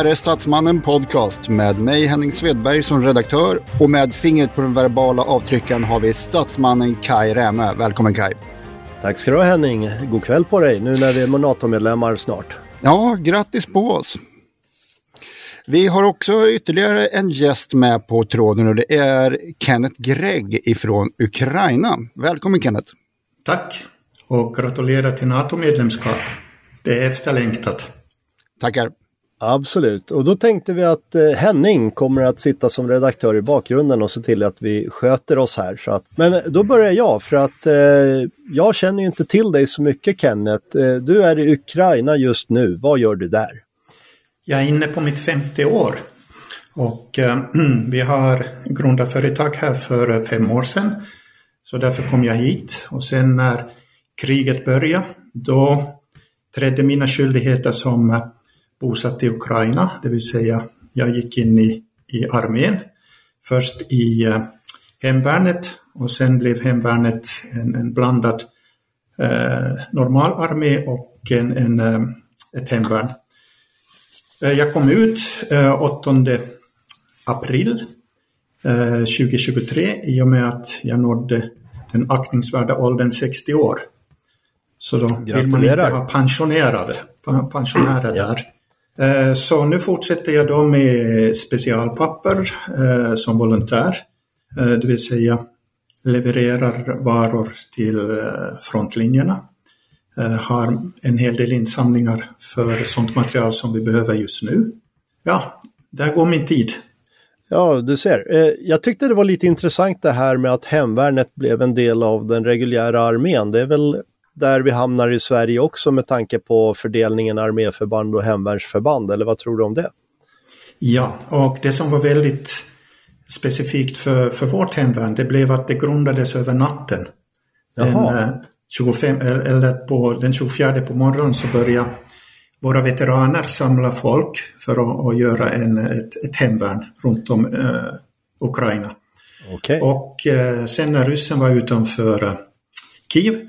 Det här är Statsmannen Podcast med mig Henning Svedberg som redaktör och med fingret på den verbala avtryckaren har vi statsmannen Kai Rämö. Välkommen Kai! Tack ska du ha Henning! God kväll på dig nu när vi är NATO-medlemmar snart. Ja, grattis på oss! Vi har också ytterligare en gäst med på tråden och det är Kenneth Gregg ifrån Ukraina. Välkommen Kenneth! Tack! Och gratulerar till NATO-medlemskap. Det är efterlängtat. Tackar! Absolut, och då tänkte vi att eh, Henning kommer att sitta som redaktör i bakgrunden och se till att vi sköter oss här. Så att, men då börjar jag för att eh, jag känner ju inte till dig så mycket Kenneth. Eh, du är i Ukraina just nu, vad gör du där? Jag är inne på mitt femte år och eh, vi har grundat företag här för fem år sedan. Så därför kom jag hit och sen när kriget började då trädde mina skyldigheter som eh, bosatt i Ukraina, det vill säga jag gick in i, i armén. Först i eh, hemvärnet och sen blev hemvärnet en, en blandad eh, normal armé och en, en, eh, ett hemvärn. Eh, jag kom ut eh, 8 april eh, 2023 i och med att jag nådde den aktningsvärda åldern 60 år. Så då vill man inte ha pensionerade, pensionärer där. Eh, så nu fortsätter jag då med specialpapper eh, som volontär, eh, det vill säga levererar varor till frontlinjerna. Har en hel del insamlingar för sånt material som vi behöver just nu. Ja, där går min tid. Ja, du ser. Jag tyckte det var lite intressant det här med att hemvärnet blev en del av den reguljära armén. Det är väl där vi hamnar i Sverige också med tanke på fördelningen arméförband och hemvärnsförband, eller vad tror du om det? Ja, och det som var väldigt specifikt för, för vårt hemvärn, det blev att det grundades över natten. Jaha. Den, 25, eh, eller på den 24 på morgonen så började våra veteraner samla folk för att, att göra en, ett, ett hemvärn runt om eh, Ukraina. Okay. Och eh, sen när ryssen var utanför eh, Kiev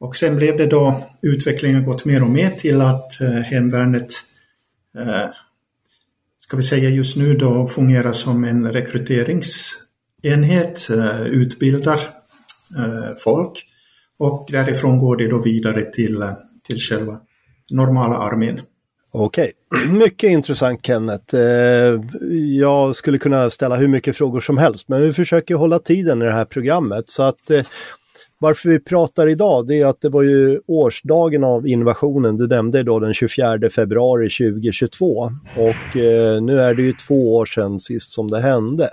Och sen blev det då, utvecklingen gått mer och mer till att eh, hemvärnet, eh, ska vi säga just nu då, fungerar som en rekryteringsenhet, eh, utbildar eh, folk och därifrån går det då vidare till, eh, till själva normala armén. Okej, mycket intressant Kenneth. Eh, jag skulle kunna ställa hur mycket frågor som helst men vi försöker hålla tiden i det här programmet så att eh, varför vi pratar idag det är att det var ju årsdagen av invasionen, du nämnde då den 24 februari 2022 och eh, nu är det ju två år sedan sist som det hände.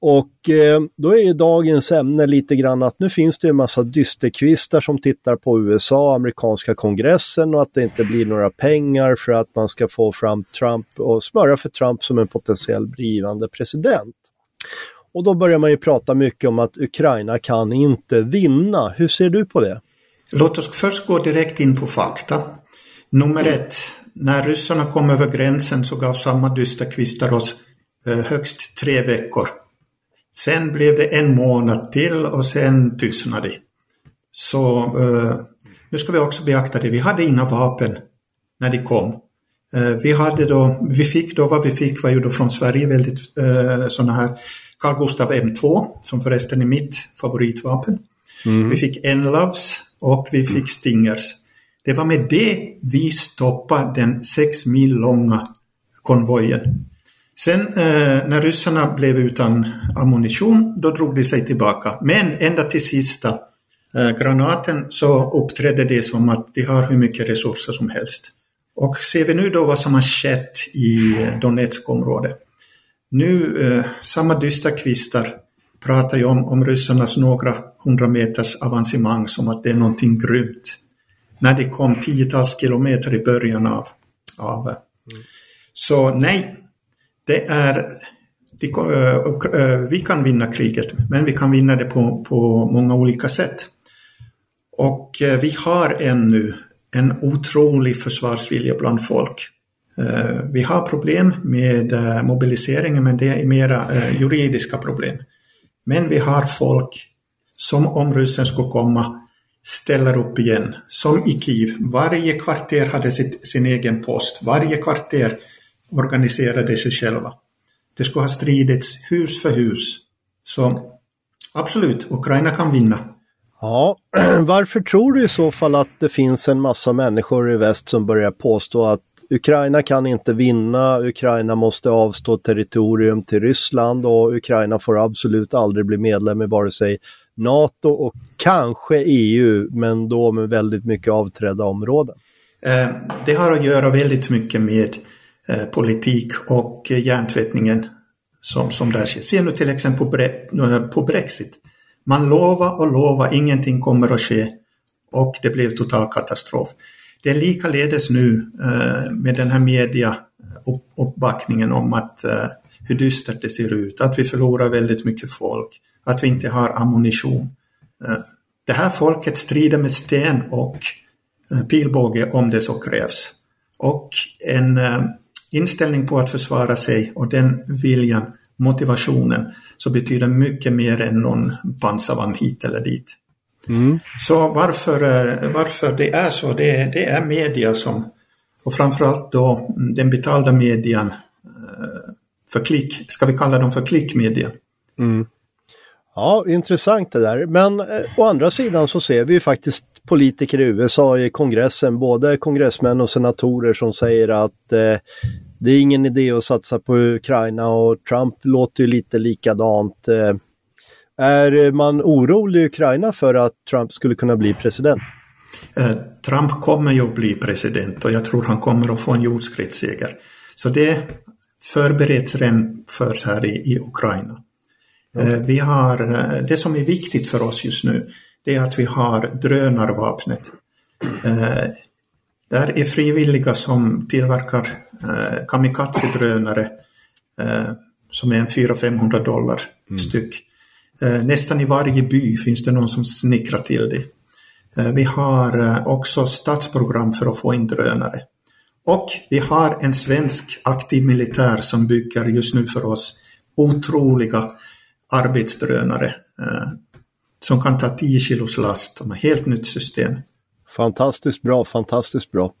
Och eh, då är ju dagens ämne lite grann att nu finns det en massa dysterkvistar som tittar på USA, amerikanska kongressen och att det inte blir några pengar för att man ska få fram Trump och smöra för Trump som en potentiell blivande president. Och då börjar man ju prata mycket om att Ukraina kan inte vinna. Hur ser du på det? Låt oss först gå direkt in på fakta. Nummer ett, när ryssarna kom över gränsen så gav samma dysterkvistar oss eh, högst tre veckor Sen blev det en månad till och sen tystnade det. Så eh, nu ska vi också beakta det, vi hade inga vapen när de kom. Eh, vi, hade då, vi fick då, vad vi fick var ju då från Sverige väldigt sådana här Carl Gustaf M2 som förresten är mitt favoritvapen. Mm. Vi fick Enlavs och vi fick Stingers. Det var med det vi stoppade den sex mil långa konvojen. Sen eh, när ryssarna blev utan ammunition, då drog de sig tillbaka. Men ända till sista eh, granaten så uppträdde det som att de har hur mycket resurser som helst. Och ser vi nu då vad som har skett i Donetskområdet. Nu, eh, samma dysterkvistar pratar ju om, om ryssarnas några hundra meters avancemang som att det är någonting grymt. När de kom tiotals kilometer i början av, av mm. Så nej, det är eh, eh, vi kan vinna kriget, men vi kan vinna det på, på många olika sätt. Och vi har ännu en otrolig försvarsvilja bland folk. Eh, vi har problem med eh, mobiliseringen, men det är mera eh, juridiska problem. Men vi har folk som om ryssen skulle komma ställer upp igen, som i Kiev. Varje kvarter hade sitt, sin egen post, varje kvarter organiserade sig själva. Det skulle ha stridits hus för hus. Så absolut, Ukraina kan vinna. Ja, varför tror du i så fall att det finns en massa människor i väst som börjar påstå att Ukraina kan inte vinna, Ukraina måste avstå territorium till Ryssland och Ukraina får absolut aldrig bli medlem i vare sig NATO och kanske EU, men då med väldigt mycket avträdda områden? Eh, det har att göra väldigt mycket med eh, politik och hjärntvättningen som, som där sker. Se nu till exempel på, eh, på Brexit. Man lovar och lovar, ingenting kommer att ske och det blev total katastrof. Det är likaledes nu eh, med den här media uppbackningen om att eh, hur dystert det ser ut, att vi förlorar väldigt mycket folk, att vi inte har ammunition. Eh, det här folket strider med sten och eh, pilbåge om det så krävs. Och en eh, inställning på att försvara sig och den viljan, motivationen, så betyder mycket mer än någon pansarvagn hit eller dit. Mm. Så varför, eh, varför det är så, det, det är media som, och framförallt då den betalda median, eh, för klick, ska vi kalla dem för klickmedia. Mm. Ja, intressant det där. Men eh, å andra sidan så ser vi ju faktiskt politiker i USA i kongressen, både kongressmän och senatorer som säger att eh, det är ingen idé att satsa på Ukraina och Trump låter ju lite likadant. Eh, är man orolig i Ukraina för att Trump skulle kunna bli president? Eh, Trump kommer ju att bli president och jag tror han kommer att få en jordskredsseger. Så det förbereds redan för här i, i Ukraina. Okay. Vi har, det som är viktigt för oss just nu, det är att vi har drönarvapnet. Där är frivilliga som tillverkar eh, kamikaze-drönare eh, som är en 400-500 dollar mm. styck. Eh, Eh, nästan i varje by finns det någon som snickrar till det. Eh, vi har eh, också statsprogram för att få in drönare. Och vi har en svensk aktiv militär som bygger just nu för oss otroliga arbetsdrönare som kan ta 10 kilos last, de har helt nytt system. Fantastiskt bra, fantastiskt bra.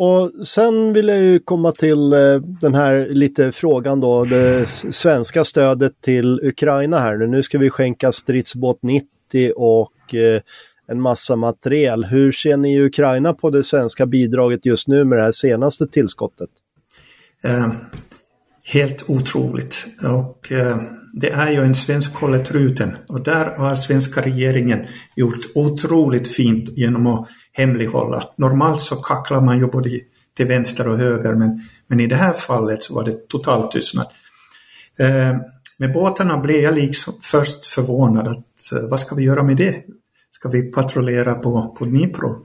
Och sen vill jag ju komma till eh, den här lite frågan då, det svenska stödet till Ukraina här. Nu ska vi skänka stridsbåt 90 och eh, en massa materiel. Hur ser ni i Ukraina på det svenska bidraget just nu med det här senaste tillskottet? Eh, helt otroligt. Och eh, det är ju en svensk hålletruten och där har svenska regeringen gjort otroligt fint genom att hemlighålla. Normalt så kacklar man ju både till vänster och höger men, men i det här fallet så var det total tystnad. Eh, med båtarna blev jag liksom först förvånad att eh, vad ska vi göra med det? Ska vi patrullera på, på Dnipro?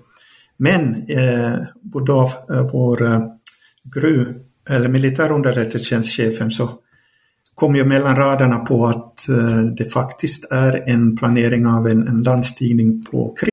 Men eh, Budov, eh, vår eh, GRU, eller militärunderrättelsetjänstchefen, så kom ju mellan raderna på att eh, det faktiskt är en planering av en, en landstigning på Krim.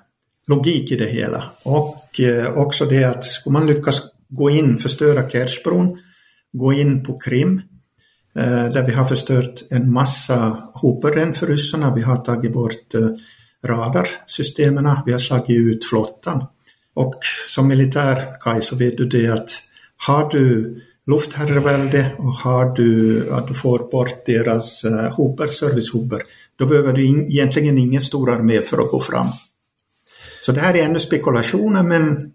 logik i det hela. Och eh, också det att skulle man lyckas gå in, förstöra Kerchbron, gå in på Krim, eh, där vi har förstört en massa hoperren för ryssarna. Vi har tagit bort eh, radarsystemen, vi har slagit ut flottan. Och som militär, Kaj, så vet du det att har du luftherravälde och har du att du får bort deras hoper, servicehoper, då behöver du in, egentligen ingen stor armé för att gå fram. Så det här är ännu spekulationer men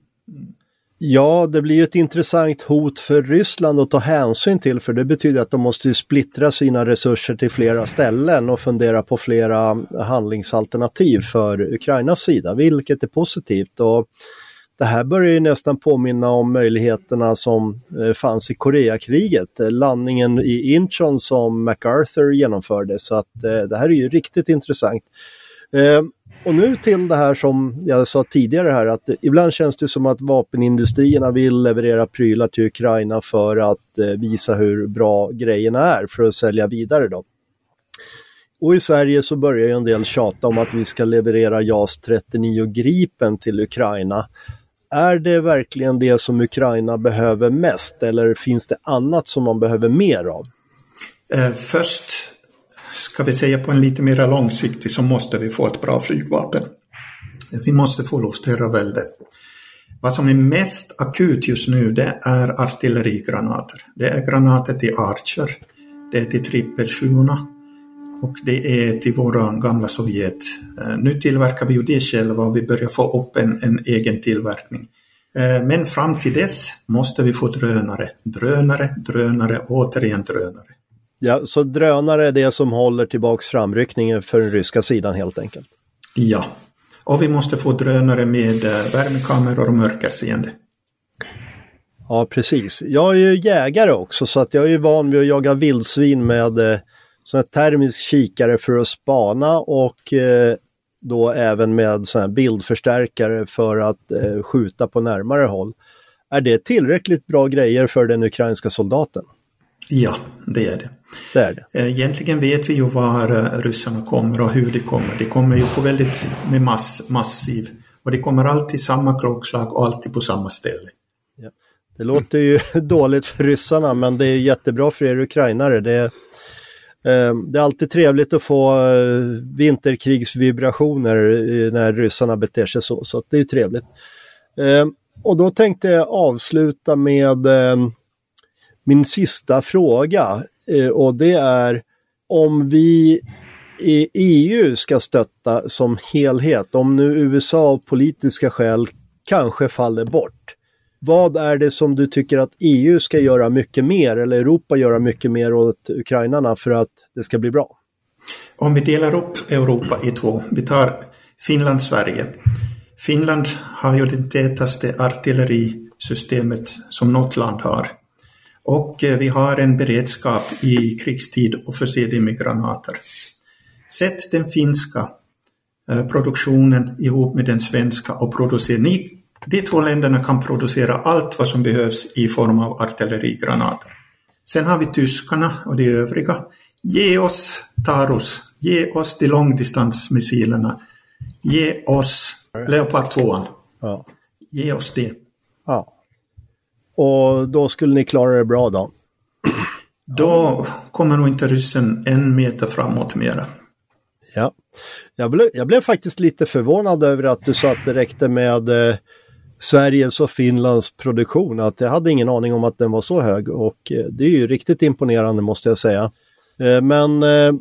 Ja, det blir ju ett intressant hot för Ryssland att ta hänsyn till för det betyder att de måste splittra sina resurser till flera ställen och fundera på flera handlingsalternativ för Ukrainas sida, vilket är positivt. Och det här börjar ju nästan påminna om möjligheterna som eh, fanns i Koreakriget, eh, landningen i Incheon som MacArthur genomförde. Så att eh, det här är ju riktigt intressant. Och nu till det här som jag sa tidigare här att ibland känns det som att vapenindustrierna vill leverera prylar till Ukraina för att eh, visa hur bra grejerna är för att sälja vidare då. Och i Sverige så börjar ju en del tjata om att vi ska leverera JAS 39 Gripen till Ukraina. Är det verkligen det som Ukraina behöver mest eller finns det annat som man behöver mer av? Eh, först ska vi säga på en lite mer långsiktig så måste vi få ett bra flygvapen. Vi måste få luftherravälde. Vad som är mest akut just nu det är artillerigranater. Det är granater till Archer, det är till trippel och det är till våra gamla Sovjet. Eh, nu tillverkar vi ju det själva och vi börjar få upp en, en egen tillverkning. Eh, men fram till dess måste vi få drönare, drönare, drönare, återigen drönare. Ja, så drönare är det som håller tillbaks framryckningen för den ryska sidan helt enkelt? Ja, och vi måste få drönare med eh, värmekameror och mörkerseende. Ja, precis. Jag är ju jägare också så att jag är van vid att jaga vildsvin med sån här termisk kikare för att spana och eh, då även med sån bildförstärkare för att eh, skjuta på närmare håll. Är det tillräckligt bra grejer för den ukrainska soldaten? Ja, det är det. Det, är det. Eh, egentligen vet vi ju var eh, ryssarna kommer och hur de kommer. De kommer ju på väldigt med mass, massiv och de kommer alltid samma klockslag och alltid på samma ställe. Ja. Det låter ju dåligt för ryssarna men det är jättebra för er ukrainare. Det Eh, det är alltid trevligt att få vinterkrigsvibrationer när ryssarna beter sig så, så det är trevligt. Och då tänkte jag avsluta med min sista fråga Eh, och det är om vi i EU ska stötta som helhet, om nu USA av politiska skäl kanske faller bort. Vad är det som du tycker att EU ska göra mycket mer eller Europa göra mycket mer åt ukrainarna för att det ska bli bra? Om vi delar upp Europa i två, vi tar Finland, Sverige. Finland har ju det tätaste artillerisystemet som något land har. Och eh, vi har en beredskap i krigstid att förse det med granater. Sätt den finska eh, produktionen ihop med den svenska och producera. Ni, de två länderna kan producera allt vad som behövs i form av artillerigranater. Sen har vi tyskarna och de övriga. Ge oss Taurus, ge oss de långdistansmissilerna, ge oss Leopard 2. Ja. Ge oss det. Och då skulle ni klara det bra då? Då kommer nog inte ryssen en meter framåt mera. Ja. Jag blev, jag blev faktiskt lite förvånad över att du sa att det räckte med eh, Sveriges och Finlands produktion. Att jag hade ingen aning om att den var så hög och eh, det är ju riktigt imponerande måste jag säga. Eh, men eh,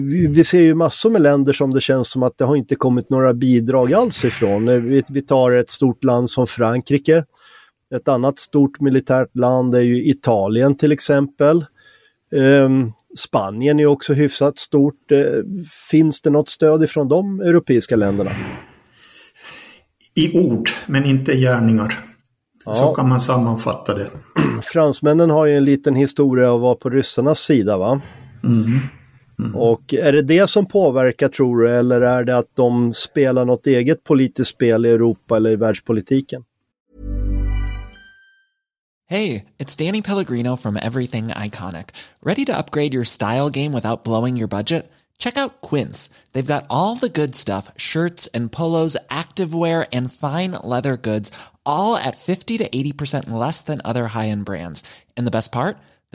vi vi ser ju massor med länder som det känns som att det har inte kommit några bidrag alls ifrån. Eh, Vi, tar ett stort land som Frankrike. Ett annat stort militärt land är ju Italien till exempel. Ehm, Spanien är också hyfsat stort. Eh, Finns det något stöd ifrån de europeiska länderna? I ord, men inte i gärningar. Så Ja. kan man sammanfatta det. Fransmännen har ju en liten historia av att vara på ryssarnas sida va? Och är det det som påverkar tror du eller är det att de spelar något eget politiskt spel i Europa eller i världspolitiken? Hey, it's Danny Pellegrino from Everything Iconic. Ready to upgrade your style game without blowing your budget? Check out Quince. They've got all the good stuff shirts and polos, activewear, and fine leather goods, all at 50 to 80% less than other high end brands. And the best part?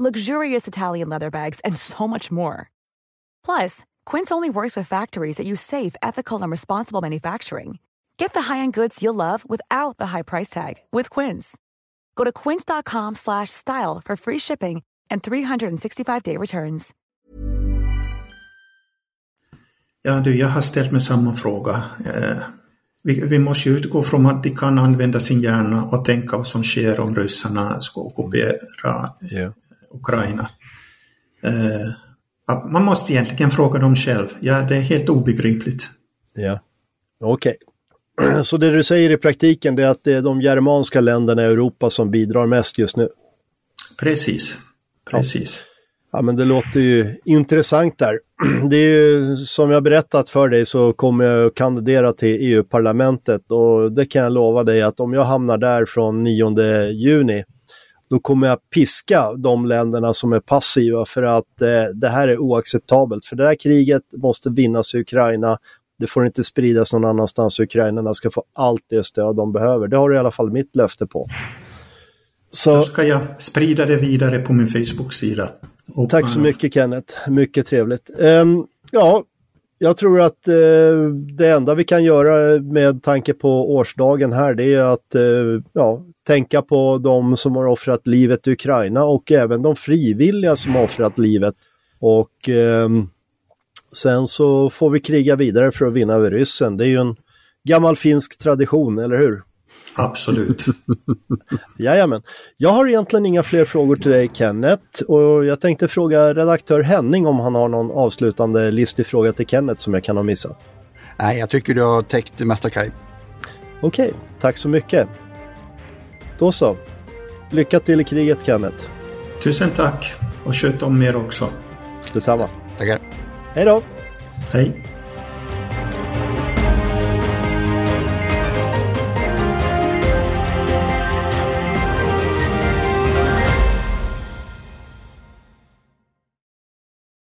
luxurious Italian leather bags, and so much more. Plus, Quince only works with factories that use safe, ethical, and responsible manufacturing. Get the high-end goods you'll love without the high price tag with Quince. Go to quince.com slash style for free shipping and 365-day returns. Ja, du, jag har ställt mig samma fråga. Eh, vi, vi måste utgå från att de kan använda sin hjärna och tänka vad som sker om ryssarna ska ockupera Ukraina. Eh, ja, man måste egentligen fråga dem själv. Ja, det är helt obegripligt. Ja, okej. Så det du säger i praktiken är att det är de germanska länderna i Europa som bidrar mest just nu? Precis. Precis. Ja men det låter ju intressant där. Det är ju som jag berättat för dig så kommer jag att kandidera till EU-parlamentet och det kan jag lova dig att om jag hamnar där från 9 juni då kommer jag piska de länderna som är passiva för att eh, det här är oacceptabelt. För det här kriget måste vinnas i Ukraina. Det får inte spridas någon annanstans. Ukrainarna ska få allt det stöd de behöver. Det har du i alla fall mitt löfte på. Så... Då ska jag sprida det vidare på min Facebook-sida. Och Tack så man- mycket Kenneth, mycket trevligt. Ehm, ja, jag tror att eh, det enda vi kan göra med tanke på årsdagen här det är att eh, ja, tänka på de som har offrat livet i Ukraina och även de frivilliga som har offrat livet. Och ehm, sen så får vi kriga vidare för att vinna över ryssen. Det är ju en gammal finsk tradition, eller hur? Absolut. Jajamän. Jag har egentligen inga fler frågor till dig Kenneth och jag tänkte fråga redaktör Henning om han har någon avslutande listig fråga till Kenneth som jag kan ha missat. Nej, jag tycker du har täckt det mesta Kaj. Okej, tack så mycket. Då så. Lycka till i kriget Kenneth. Tusen tack och sköt om er också. Detsamma. Tackar. Hej då! Hej.